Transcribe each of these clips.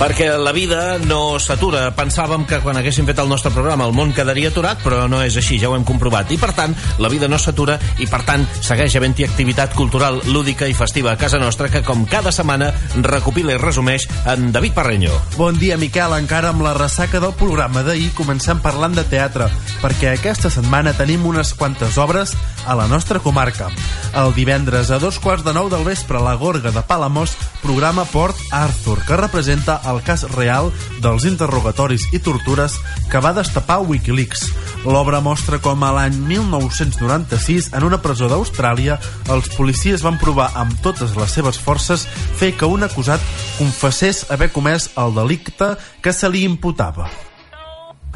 Perquè la vida no s'atura. Pensàvem que quan haguéssim fet el nostre programa el món quedaria aturat, però no és així, ja ho hem comprovat. I per tant, la vida no s'atura i per tant segueix havent-hi activitat cultural, lúdica i festiva a casa nostra que com cada setmana recopila i resumeix en David Parreño. Bon dia, Miquel. Encara amb la ressaca del programa d'ahir comencem parlant de teatre, perquè aquesta setmana tenim unes quantes obres a la nostra comarca. El divendres a dos quarts de nou del vespre la Gorga de Palamós programa Port Arthur, que representa el cas real dels interrogatoris i tortures que va destapar Wikileaks. L'obra mostra com a l'any 1996, en una presó d'Austràlia, els policies van provar amb totes les seves forces fer que un acusat confessés haver comès el delicte que se li imputava.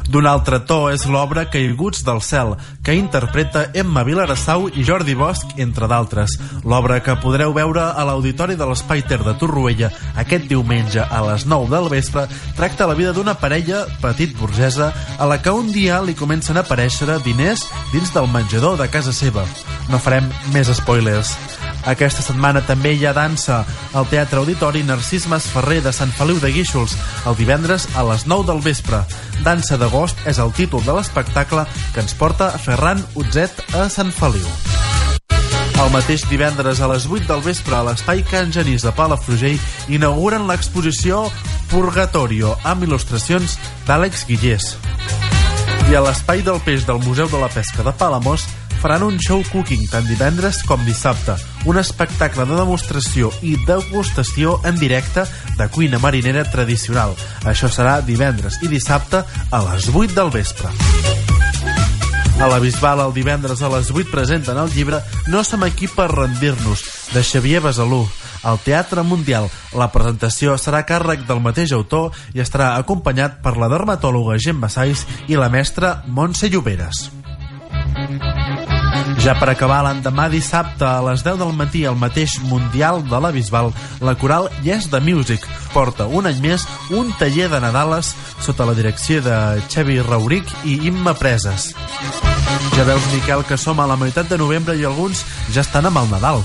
D'un altre to és l'obra Caiguts del cel, que interpreta Emma Vilarassau i Jordi Bosch, entre d'altres. L'obra que podreu veure a l'Auditori de l'Espai Ter de Torroella aquest diumenge a les 9 del vespre tracta la vida d'una parella petit burgesa a la que un dia li comencen a aparèixer diners dins del menjador de casa seva. No farem més spoilers. Aquesta setmana també hi ha dansa al Teatre Auditori Narcís Masferrer de Sant Feliu de Guíxols, el divendres a les 9 del vespre. Dansa d'agost és el títol de l'espectacle que ens porta Ferran Utzet a Sant Feliu. El mateix divendres a les 8 del vespre a l'Espai Can Genís de Palafrugell inauguren l'exposició Purgatorio amb il·lustracions d'Àlex Guillés. I a l'Espai del Peix del Museu de la Pesca de Palamós faran un show cooking tant divendres com dissabte, un espectacle de demostració i degustació en directe de cuina marinera tradicional. Això serà divendres i dissabte a les 8 del vespre. A la Bisbal el divendres a les 8 presenten el llibre No som aquí per rendir-nos, de Xavier Besalú, al Teatre Mundial. La presentació serà càrrec del mateix autor i estarà acompanyat per la dermatòloga Gemma Sais i la mestra Montse Lloberes. Ja per acabar l'endemà dissabte a les 10 del matí al mateix Mundial de la Bisbal, la coral Yes The Music porta un any més un taller de Nadales sota la direcció de Xevi Rauric i Imma Preses. Ja veus, Miquel, que som a la meitat de novembre i alguns ja estan amb el Nadal.